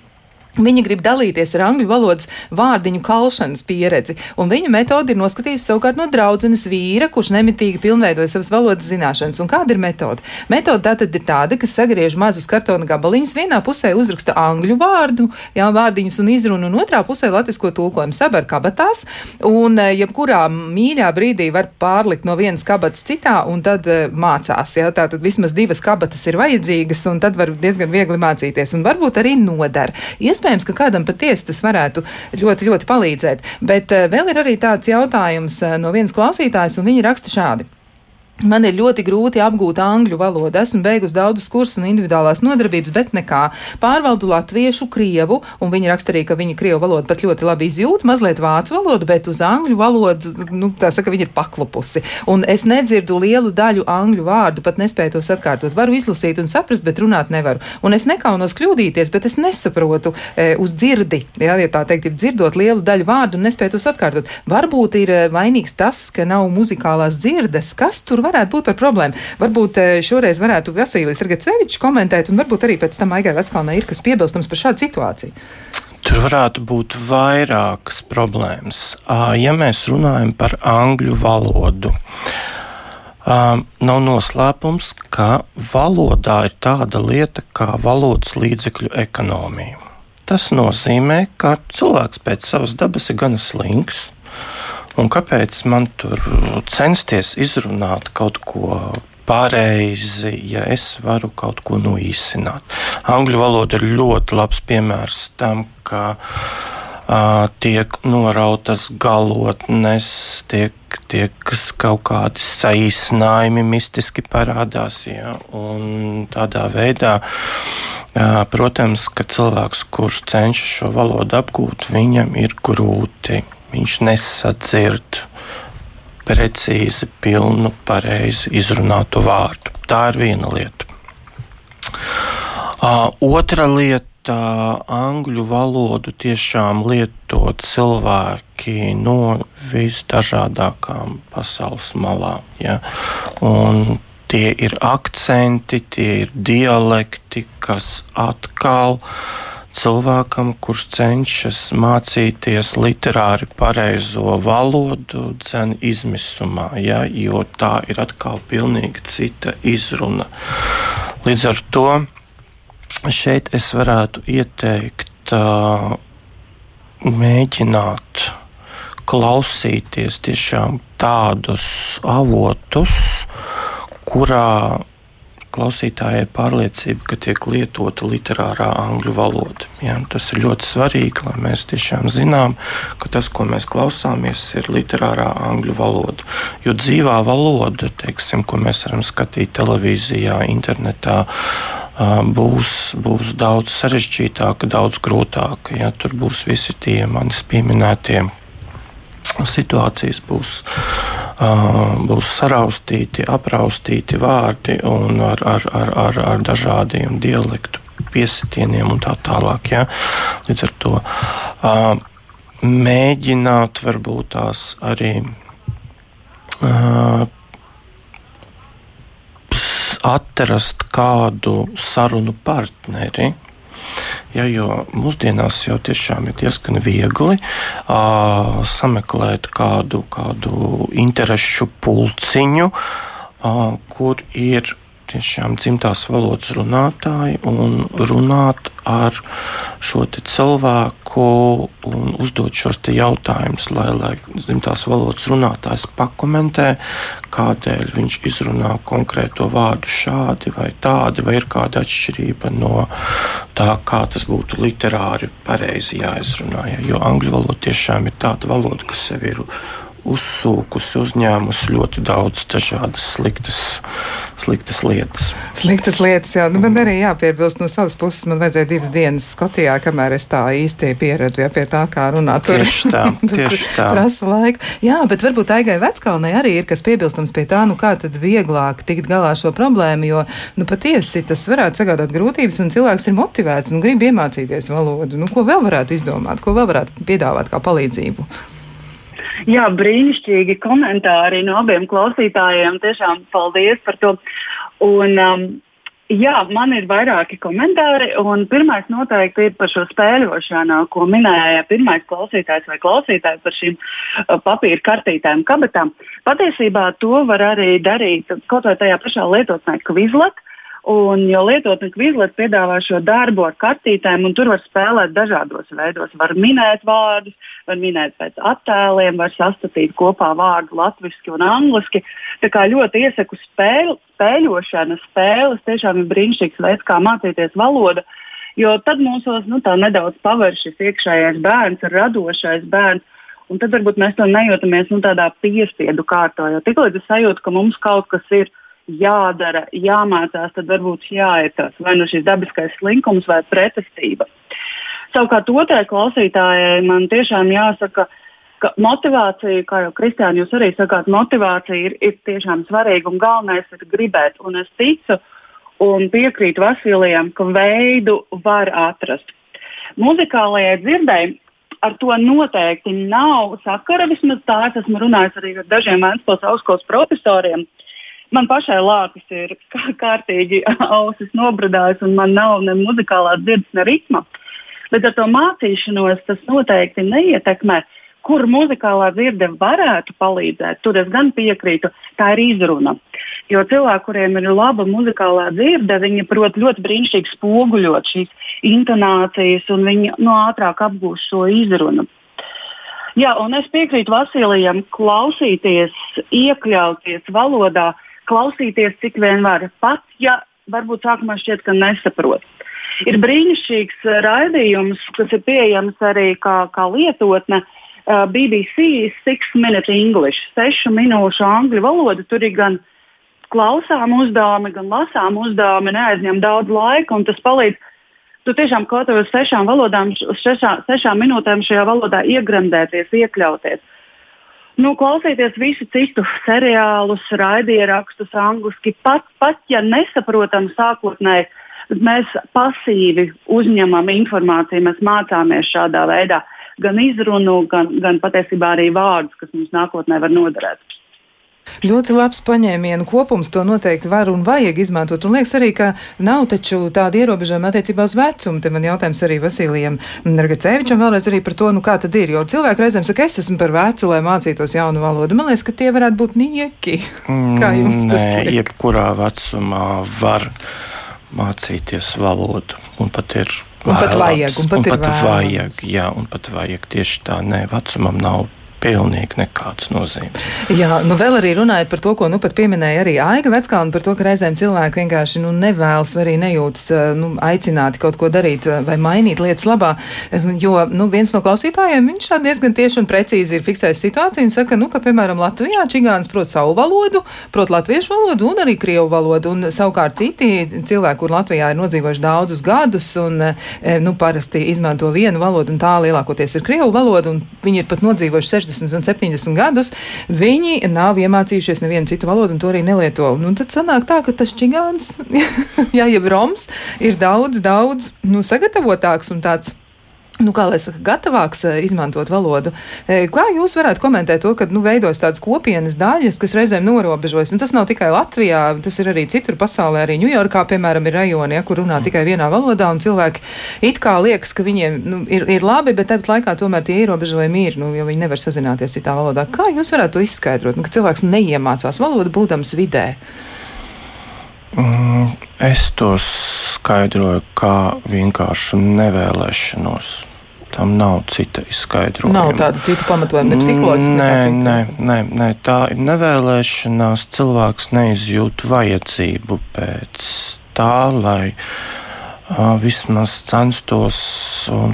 Viņa grib dalīties ar angļu valodas vārdiņu kalšanas pieredzi, un viņa metode ir noskatījusi savukārt no draudzenes vīra, kurš nemitīgi pilnveidoja savas valodas zināšanas. Un kāda ir metode? Metode tātad ir tāda, ka sagriež mazus kartona gabaliņus, vienā pusē uzraksta angļu vārdu, jā, vārdiņus un izrunu, un otrā pusē latvisko tulkojumu sabar kabatās, un eh, jebkurā mīļā brīdī var pārlikt no vienas kabatas citā, un tad uh, mācās. Jā, tātad vismaz divas kabatas ir vajadzīgas, un tad var diezgan viegli mācīties, un varbūt arī nodara. Ies iespējams, ka kādam patiesi tas varētu ļoti, ļoti palīdzēt. Bet uh, vēl ir arī tāds jautājums uh, no vienas klausītājas, un viņi raksta šādi. Man ir ļoti grūti apgūt angļu valodu. Esmu beigusi daudzus kursus un individuālās nodarbības, bet nekā. Pārvaldu latviešu, krievu, un viņi raksta arī, ka viņi krievu valodu pat ļoti labi izjūt, mazliet vācu valodu, bet uz angļu valodu, nu, tā saka, viņi ir paklupusi. Un es nedzirdu lielu daļu angļu vārdu, pat nespēju tos atkārtot. Varu izlasīt un saprast, bet runāt nevaru. Un es nekaunos kļūdīties, bet es nesaprotu e, uz dzirdi, jā, ja tā teikt, ir dzirdot lielu daļu vārdu un nespēju tos atkārtot. Varbūt ir e, vainīgs tas, ka nav muzikālās dzirdes. Kas tur var? Varētu būt par problēmu. Varbūt eh, šoreiz varētu Vasilijas Ragacevičs komentēt, un varbūt arī pēc tam Aigai Veckalnai ir kas piebilstams par šādu situāciju. Tur varētu būt vairākas problēmas. Ja mēs runājam par angļu valodu, nav noslēpums, ka valodā ir tāda lieta kā valodas līdzekļu ekonomija. Tas nozīmē, ka cilvēks pēc savas dabas ir gana slings. Un kāpēc man tur censties izrunāt kaut ko pareizi, ja es varu kaut ko noīsināt? Angļu valoda ir ļoti labs piemērs tam, ka uh, tiek norautas galotnes, tiek, tiek kaut kādi saīsinājumi mistiski parādās. Ja, tādā veidā, uh, protams, ka cilvēks, kurš cenšas šo valodu apgūt, viņam ir grūti viņš nesadzird precīzi, pilnu, pareizi izrunātu vārdu. Tā ir viena lieta. Uh, otra lieta - angļu valodu tiešām lieto cilvēki no visdažādākām pasaules malām. Ja? Un tie ir akcenti, tie ir dialekti, kas atkal uh, cilvēkam, kurš cenšas mācīties literāri pareizo valodu, dzen izmisumā, ja, jo tā ir atkal pilnīgi cita izruna. Līdz ar to šeit es varētu ieteikt uh, mēģināt klausīties tiešām tādus avotus, kurā klausītājai pārliecība, ka tiek lietota literārā angļu valoda. Ja, tas ir ļoti svarīgi, lai mēs tiešām zinām, ka tas, ko mēs klausāmies, ir literārā angļu valoda. Jo dzīvā valoda, teiksim, ko mēs varam skatīt televīzijā, internetā, būs, būs daudz sarežģītāka, daudz grūtāka. Ja, tur būs visi tie manis pieminētie situācijas būs, būs saraustīti, apraustīti vārdi un ar, ar, ar, ar, ar dažādiem dialektu piesitieniem un tā tālāk. Ja? Līdz ar to mēģināt varbūt tās arī atrast kādu sarunu partneri, Ja, jo mūsdienās jau tiešām ir diezgan viegli uh, sameklēt kādu, kādu interešu pulciņu, uh, kur ir tiešām dzimtās valodas runātāji un runāt ar šo cilvēku un uzdot šos jautājumus, lai, lai dzimtās valodas runātājs pakomentē, kādēļ viņš izrunā konkrēto vārdu šādi vai tādi, vai ir kāda atšķirība no tā, kā tas būtu literāri pareizi jāizrunā. Jo angļu valoda tiešām ir tāda valoda, kas sev ir uzsūkusi, uzņēmusi ļoti daudz dažādas sliktas, sliktas lietas. Sliktas lietas, jā. Nu, man arī jāpiebilst no savas puses, man vajadzēja divas dienas Skotijā, kamēr es tā īsti pieradu ja, pie tā, kā runāt. Tur. Tieši tā, tieši tā. prasa laiku. Jā, bet varbūt Aigai Veckalnai arī ir kas piebilstams pie tā, nu kā tad vieglāk tikt galā šo problēmu, jo, nu patiesi tas varētu sagādāt grūtības un cilvēks ir motivēts un grib iemācīties valodu. Nu, ko vēl varētu izdomāt, ko vēl varētu piedāvāt kā palīdzību? Jā, brīnišķīgi komentāri no abiem klausītājiem. Tiešām paldies par to. Un, um, Jā, man ir vairāki komentāri. Pirmais noteikti ir par šo spēļošanu, ko minēja pirmais klausītājs vai klausītājs par šīm uh, papīra kartītēm, kabatām. Patiesībā to var arī darīt kaut vai tajā pašā lietotnē, Quizlet. Un, jo lietotne Quizlet piedāvā šo darbu ar kartītēm, un tur var spēlēt dažādos veidos. Var minēt vārdus, var minēt pēc attēliem, var sastatīt kopā vārdu latviešu un angliski. Tā kā ļoti iesaku spēl, spēļošana, spēles tiešām ir brīnišķīgs veids, kā mācīties valodu. Jo tad mūsos nu, nedaudz paver šis iekšējais bērns, radošais bērns. Un tad varbūt mēs to nejūtamies nu, tādā piespiedu kārtā. Jo tiklīdz es sajūtu, ka mums kaut kas ir jādara, jāmācās, tad varbūt jāiet tas vai nu šis dabiskais slinkums vai pretestība. Savukārt otrai klausītājai man tiešām jāsaka, ka motivācija, kā jau Kristiāna jūs arī sakāt, motivācija ir, ir tiešām svarīga un galvenais ir gribēt. Un es ticu un piekrītu Vasilijam, ka veidu var atrast. Muzikālajai dzirdēji ar to noteikti nav sakara. Vismaz tā es esmu runājis arī ar dažiem Vēncpils augstskolas profesoriem. Uh, Man pašai lāpis ir kārtīgi ausis nobradājis, un man nav ne muzikālās dzirdes, ne ritma. Bet ar to mācīšanos tas noteikti neietekmē. Kur muzikālā dzirde varētu palīdzēt, tur es gan piekrītu, tā ir izruna. Jo cilvēki, kuriem ir laba muzikālā dzirde, viņi prot ļoti brīnišķīgi spoguļot šīs intonācijas, un viņi no ātrāk apgūst šo izrunu. Jā, un es piekrītu Vasilijam, klausīties, iekļauties valodā, klausīties, cik vien var. Pat ja varbūt sākumā šķiet, ka nesaprot. Ir brīnišķīgs uh, raidījums, kas ir pieejams arī kā, kā lietotne. Uh, BBC Six Minute English, sešu minūšu angļu valoda. Tur ir gan klausām uzdevumi, gan lasām uzdevumi, neaizņem daudz laika, un tas palīdz. Tu tiešām kaut kādā sešām valodām, sešā, sešām minūtēm šajā valodā iegremdēties, iekļauties. Nu, klausīties visu citu seriālus, raidierakstus, angliski, pat, pat ja nesaprotam sākotnēji, mēs pasīvi uzņemam informāciju, mēs mācāmies šādā veidā gan izrunu, gan, gan patiesībā arī vārdus, kas mums nākotnē var noderēt. Ļoti labs paņēmienu kopums, to noteikti var un vajag izmantot. Un liekas arī, ka nav taču tāda ierobežojuma attiecībā uz vecumu. Te man jautājums arī Vasilijam Ragacevičam vēlreiz arī par to, nu kā tad ir. Jo cilvēki reizēm saka, es esmu par vecu, lai mācītos jaunu valodu. Man liekas, ka tie varētu būt nieki. kā jums tas ir? Jebkurā vecumā var mācīties valodu. Un pat ir un pat vajag, un pat, un pat vajag, jā, un pat vajag tieši tā. Nē, vecumam nav pilnīgi nekādas nozīmes. Jā, nu vēl arī runājot par to, ko nu pat pieminēja arī Aiga Veckalna, par to, ka reizēm cilvēki vienkārši nu, nevēlas vai arī nejūtas nu, aicināti kaut ko darīt vai mainīt lietas labā, jo nu, viens no klausītājiem, viņš diezgan tieši un precīzi ir fiksējis situāciju un saka, nu, ka, piemēram, Latvijā čigāns prot savu valodu, prot latviešu valodu un arī krievu valodu, un savukārt citi cilvēki, kur Latvijā ir nodzīvojuši daudzus gadus un, nu, parasti izmanto vienu valodu un tā lielākoties ir krievu valoda, un viņi ir pat nodzīvojuši 60 60 un 70 gadus, viņi nav iemācījušies nevienu citu valodu un to arī nelieto. Nu, tad sanāk tā, ka tas čigāns, jā, jeb roms, ir daudz, daudz nu, sagatavotāks un tāds nu, kā lai saka, gatavāks eh, izmantot valodu. Eh, kā jūs varētu komentēt to, ka nu, veidos tādas kopienas daļas, kas reizēm norobežojas? Un tas nav tikai Latvijā, tas ir arī citur pasaulē, arī Ņujorkā, piemēram, ir rajoni, ja, kur runā tikai vienā valodā, un cilvēki it kā liekas, ka viņiem nu, ir, ir labi, bet tāpat laikā tomēr tie ierobežojumi ir, nu, jo viņi nevar sazināties citā valodā. Kā jūs varētu to izskaidrot, nu, ka cilvēks neiemācās valodu, būdams vidē? Mm, es to skaidroju kā vienkāršu nevēlēšanos Tam nav cita izskaidrojuma. Nav tāda cita pamatojuma, ne psiholoģiski. Nē, nē, nē, nē, tā ir nevēlēšanās. Cilvēks neizjūt vajadzību pēc tā, lai uh, vismaz censtos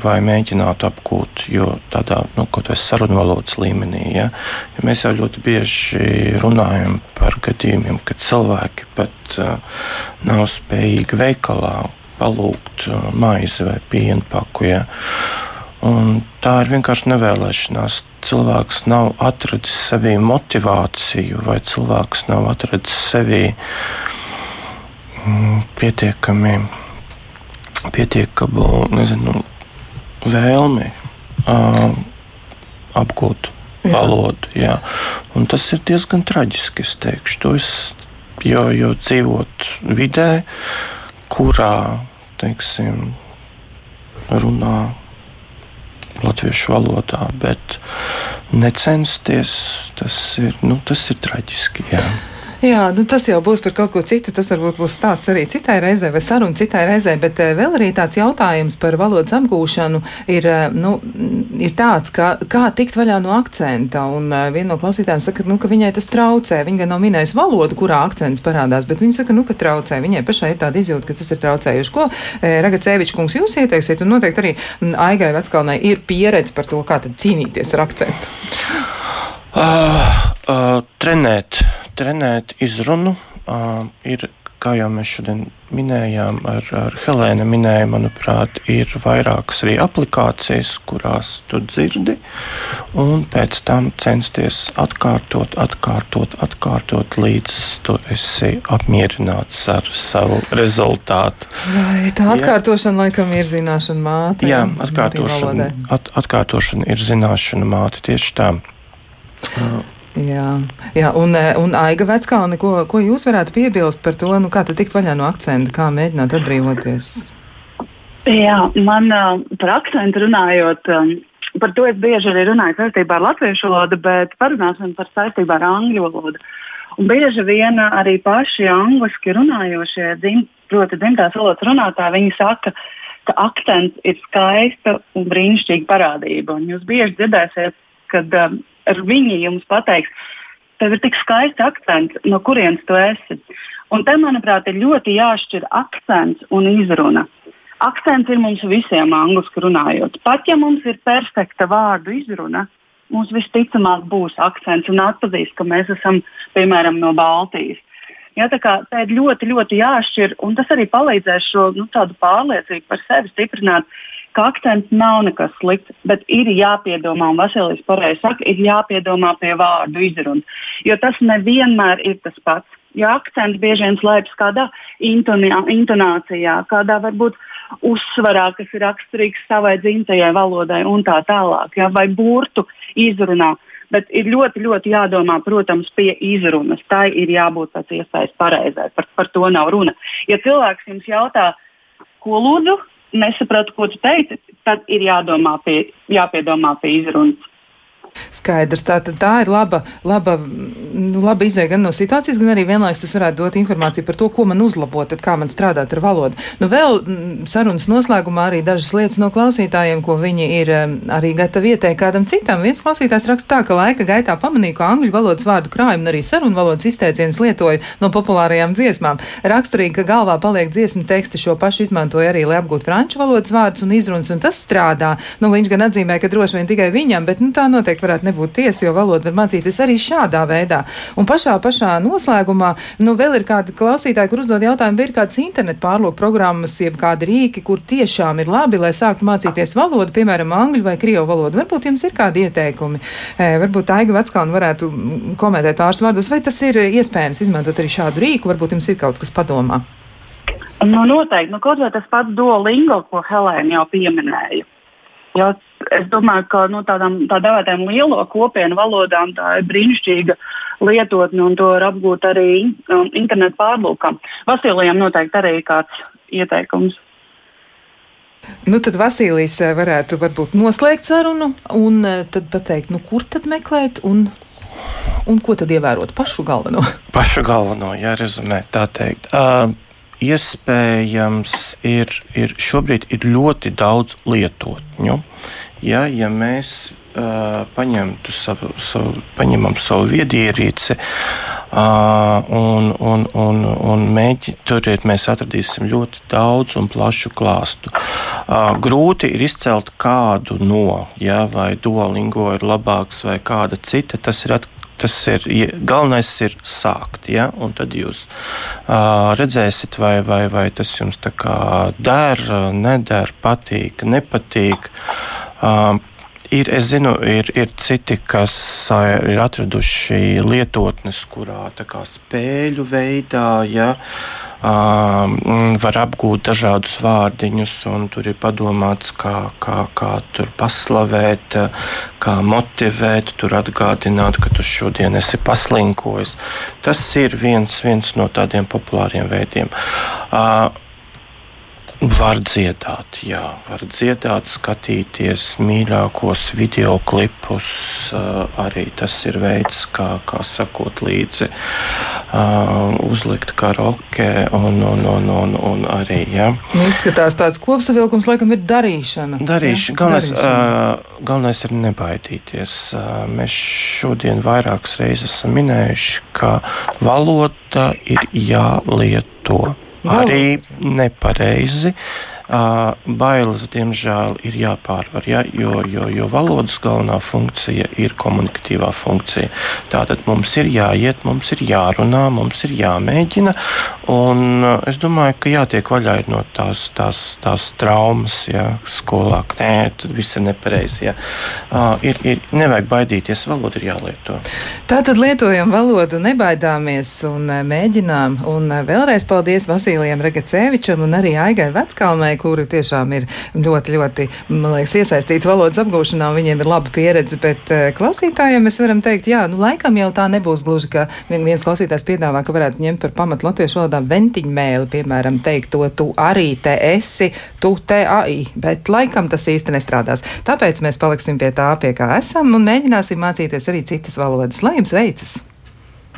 vai mēģinātu apgūt, jo tādā, nu, kaut vai sarunvalodas līmenī, ja, ja mēs jau ļoti bieži runājam par gadījumiem, kad cilvēki pat uh, nav spējīgi veikalā palūgt maizi vai pienu paku. Ja. Un tā ir vienkārši nevēlēšanās. Cilvēks nav atradis sevī motivāciju, vai cilvēks nav atradis sevī mm, pietiekami, pietiekamu nezinu, vēlmi uh, apgūt valodu. Jā. Un tas ir diezgan traģiski. Es teikšu, to es, jo, jo dzīvot vidē, kurā teiksim, runā latviešu valodā, bet necensties, tas ir, nu, tas ir traģiski. Jā. Jā, nu tas jau būs par kaut ko citu. Tas varbūt būs stāsts arī citai reizē vai saruna citai reizē, bet eh, vēl arī tāds jautājums par valodas apgūšanu ir, eh, nu, ir tāds, ka, kā tikt vaļā no akcenta. Un eh, viena no klausītājiem saka, nu, ka viņai tas traucē. Viņa gan nav minējusi valodu, kurā akcents parādās, bet viņa saka, nu, ka traucē. Viņai pašai ir tāda izjūta, ka tas ir traucējuši. Ko Ragacēvičs kungs jūs ieteiksiet? Un noteikti arī mm, Aigai Veckalnai ir pieredze par to, kā tad cīnīties ar akcentu. Uh, uh, trenēt trenēt izrunu. Uh, ir, kā jau mēs šodien minējām, ar, ar Helēnu minēju, manuprāt, ir vairākas arī aplikācijas, kurās tu dzirdi, un pēc tam censties atkārtot, atkārtot, atkārtot, līdz tu esi apmierināts ar savu rezultātu. Vai tā atkārtošana jā. laikam ir zināšana māte? Jā, atkārtošana, at, atkārtošana ir zināšana māte tieši tā. Uh, Jā, jā un, e, un Aiga Veckalni, ko, ko jūs varētu piebilst par to, nu, kā tad tikt vaļā no akcenta, kā mēģināt atbrīvoties? Jā, man e, par akcentu runājot, e, par to es bieži arī runāju saistībā ar latviešu valodu, bet parunāsim par saistībā ar angļu valodu. Un bieži vien arī paši angliski runājošie, dzim, proti, dzimtās valodas runātāji, viņi saka, ka akcents ir skaista un brīnišķīga parādība. Un jūs bieži dzirdēsiet, kad um, viņi jums pateiks, tev ir tik skaisti akcents, no kurienes tu esi. Un te, manuprāt, ir ļoti jāšķir akcents un izruna. Akcents ir mums visiem angliski runājot. Pat ja mums ir perfekta vārdu izruna, mums visticamāk būs akcents un atpazīs, ka mēs esam piemēram no Baltijas. Ja, tā, kā, tā ir ļoti, ļoti jāšķir, un tas arī palīdzēs šo nu, pārliecību par sevi stiprināt ka akcents nav nekas slikts, bet ir jāpiedomā, un Vasilijs pareizi saka, ir jāpiedomā pie vārdu izrunas. Jo tas nevienmēr ir tas pats. Jo akcents bieži vien slēpjas kādā intonācijā, kādā varbūt uzsvarā, kas ir raksturīgs savai dzimtajai valodai un tā tālāk, ja, vai burtu izrunā. Bet ir ļoti, ļoti jādomā, protams, pie izrunas. Tai ir jābūt pēc iespējas pareizai. Par, par to nav runa. Ja cilvēks jums jautā, ko lūdzu, nesapratu, ko tu teici, tad ir jādomā pie, jāpiedomā pie izrunas. Skaidrs, tā, tā ir laba, laba, laba izēja gan no situācijas, gan arī vienlaikus tas varētu dot informāciju par to, ko man uzlabot, tad kā man strādāt ar valodu. Nu, vēl sarunas noslēgumā arī dažas lietas no klausītājiem, ko viņi ir arī gatavi ieteikt kādam citam. Viens klausītājs raksta tā, ka laika gaitā pamanīju, ka angļu valodas vārdu krājumu un arī sarunu valodas izteicienus lietoju no populārajām dziesmām. Raksturīgi, ka galvā paliek dziesmu teksti, šo pašu izmantoju arī, lai apgūtu franču valodas vārdus un izrunas, un tas strādā. Nu, viņš gan atzīmē, ka droši vien tikai viņam, bet nu, tā noteikti varētu nebūt tiesa, jo valoda var mācīties arī šādā veidā. Un pašā, pašā noslēgumā, nu, vēl ir kādi klausītāji, kur uzdod jautājumu, vai ir kādas internetu pārlūku programmas, jeb kādi rīki, kur tiešām ir labi, lai sāktu mācīties valodu, piemēram, angļu vai krievu valodu. Varbūt jums ir kādi ieteikumi. E, varbūt Aiga Veckalna varētu komentēt pāris vārdus, vai tas ir iespējams izmantot arī šādu rīku, varbūt jums ir kaut kas padomā. Nu, noteikti, nu, kaut vai tas pats Duolingo, ko Helēna jau pieminēja. Jo es domāju, ka nu, tādām tā dēvētām lielo kopienu valodām tā ir brīnišķīga lietotne un to var apgūt arī um, internetu pārlūkam. Vasilijam noteikti arī kāds ieteikums. Nu, tad Vasilijs eh, varētu varbūt noslēgt sarunu un eh, tad pateikt, nu, kur tad meklēt un, un ko tad ievērot pašu galveno? Pašu galveno, jā, rezumē tā teikt. Uh, iespējams ir, ir šobrīd ir ļoti daudz lietotņu. Ja, ja mēs uh, paņemtu savu, savu, paņemam savu viedierīci uh, un, un, un, un mēģi, turiet, mēs atradīsim ļoti daudz un plašu klāstu. Uh, grūti ir izcelt kādu no, ja, vai Duolingo ir labāks vai kāda cita. Tas ir atkarīgs Tas ir galvenais, ir sākt. Ja? Un tad jūs uh, redzēsiet, vai, vai, vai tas jums der, neder, patīk, nepatīk. Uh, Ir, es zinu, ir, ir citi, kas ir atraduši lietotnes, kurā spēļu veidā ja, var apgūt dažādus vārdiņus, un tur ir padomāts, kā, kā, kā tur paslavēt, kā motivēt, tur atgādināt, ka tu šodien esi paslinkojis. Tas ir viens, viens no tādiem populāriem veidiem. Uh, Var dziedāt, jā, var dziedāt, skatīties mīļākos video klipus. Arī tas ir veids, kā, kā sakot līdzi, uzlikt karaoke un, un, un, un, un arī. Ja. Nu, izskatās tāds kopsavilkums, laikam, ir darīšana. Darīšana. Galvenais, darīšana. galvenais ir nebaidīties. Mēs šodien vairākas reizes esam minējuši, ka valoda ir jālieto arī nepareizi. Uh, bailes, diemžēl, ir jāpārvar, ja, jo, jo, jo valodas galvenā funkcija ir komunikatīvā funkcija. Tātad mums ir jāiet, mums ir jārunā, mums ir jāmēģina. Un es domāju, ka jātiek vaļā no tās, tās, tās traumas, ja skolā nē, tad viss ir nepareizi. Ja. Uh, ir, ir, nevajag baidīties, valoda ir jālieto. Tātad lietojam valodu, nebaidāmies un mēģinām. Un vēlreiz paldies Vasilijam Regacevičam un arī Aigai Veckalnai uzņēmēji, kuri tiešām ir ļoti, ļoti, man liekas, iesaistīti valodas apgūšanā, viņiem ir laba pieredze, bet uh, klausītājiem mēs varam teikt, jā, nu laikam jau tā nebūs gluži, ka viens klausītājs piedāvā, ka varētu ņemt par pamatu latviešu valodā ventiņmēli, piemēram, teikt to, tu arī te esi, tu te ai, bet laikam tas īsti nestrādās. Tāpēc mēs paliksim pie tā, pie kā esam, un mēģināsim mācīties arī citas valodas. Lai jums veicas!